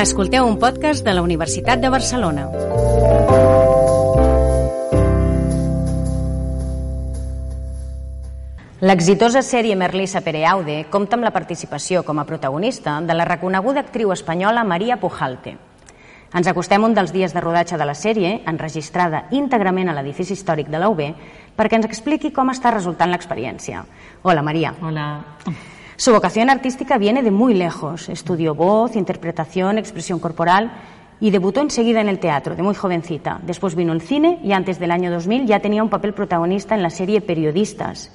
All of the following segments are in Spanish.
Escolteu un podcast de la Universitat de Barcelona. L'exitosa sèrie Merlissa Pereaude compta amb la participació com a protagonista de la reconeguda actriu espanyola Maria Pujalte. Ens acostem un dels dies de rodatge de la sèrie, enregistrada íntegrament a l'edifici històric de la UB, perquè ens expliqui com està resultant l'experiència. Hola, María. Hola. Su vocación artística viene de muy lejos. Estudió voz, interpretación, expresión corporal y debutó enseguida en el teatro, de muy jovencita. Después vino el cine y antes del año 2000 ya tenía un papel protagonista en la serie Periodistas.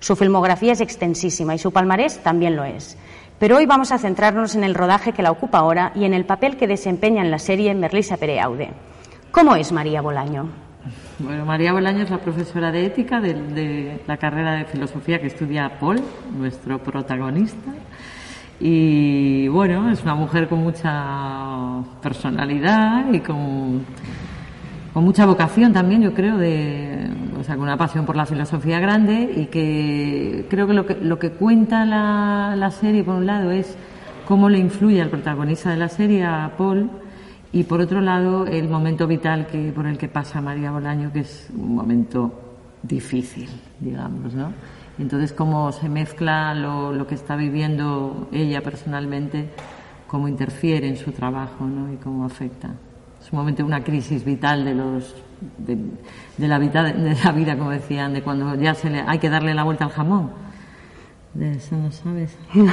Su filmografía es extensísima y su palmarés también lo es. Pero hoy vamos a centrarnos en el rodaje que la ocupa ahora y en el papel que desempeña en la serie Merlisa Pereaude. ¿Cómo es María Bolaño? Bueno, María Bolaño es la profesora de ética de, la carrera de filosofía que estudia Paul, nuestro protagonista. Y bueno, es una mujer con mucha personalidad y con, con mucha vocación también, yo creo, de, o sea, con una pasión por la filosofía grande y que creo que lo que, lo que cuenta la, la serie, por un lado, es cómo le influye al protagonista de la serie, a Paul, y por otro lado el momento vital que, por el que pasa María Bolaño, que es un momento difícil, digamos, ¿no? Entonces, cómo se mezcla lo, lo que está viviendo ella personalmente, cómo interfiere en su trabajo, ¿no? Y cómo afecta. Es un momento una crisis vital de los de, de la vida, de la vida, como decían, de cuando ya se le, hay que darle la vuelta al jamón. De eso no sabes.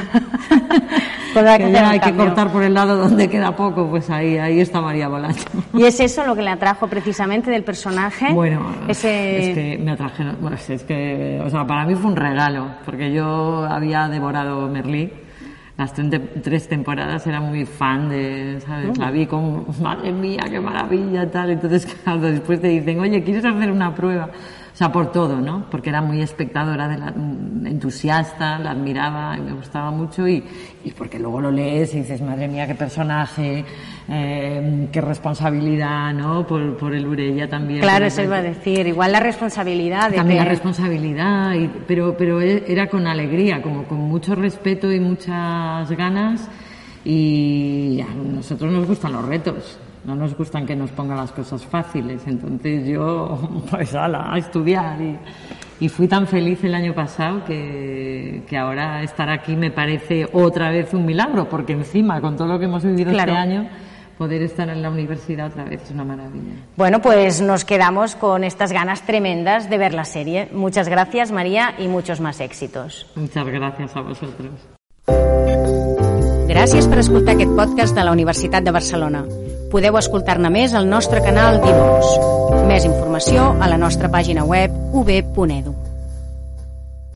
Pues hay que ya hay que cortar por el lado donde queda poco, pues ahí, ahí está María Bolaño. ¿Y es eso lo que le atrajo precisamente del personaje? Bueno, Ese... es que me atraje, bueno, es que, o sea, para mí fue un regalo, porque yo había devorado Merlí, las tres temporadas, era muy fan de, ¿sabes? La vi como, madre mía, qué maravilla, tal, entonces, claro, después te dicen, oye, ¿quieres hacer una prueba? O sea, por todo, ¿no? Porque era muy espectadora, de la, mm, entusiasta, la admiraba y me gustaba mucho y, y porque luego lo lees y dices, madre mía, qué personaje, eh, qué responsabilidad, ¿no? Por, por el Urella también. Claro, eso iba a decir. Igual la responsabilidad de también que- la responsabilidad, y- pero, pero e- era con alegría, como con mucho respeto y muchas ganas. Y a nosotros nos gustan los retos, no nos gustan que nos pongan las cosas fáciles. Entonces yo, pues ala, a estudiar. Y, y fui tan feliz el año pasado que, que ahora estar aquí me parece otra vez un milagro, porque encima, con todo lo que hemos vivido Claro. este año, poder estar en la universidad otra vez es una maravilla. Bueno, pues nos quedamos con estas ganas tremendas de ver la serie. Muchas gracias, María, y muchos más éxitos. Muchas gracias a vosotros. Gràcies per escoltar aquest podcast de la Universitat de Barcelona. Podeu escoltar-ne més al nostre canal d'Ivox. Més informació a la nostra pàgina web ub.edu.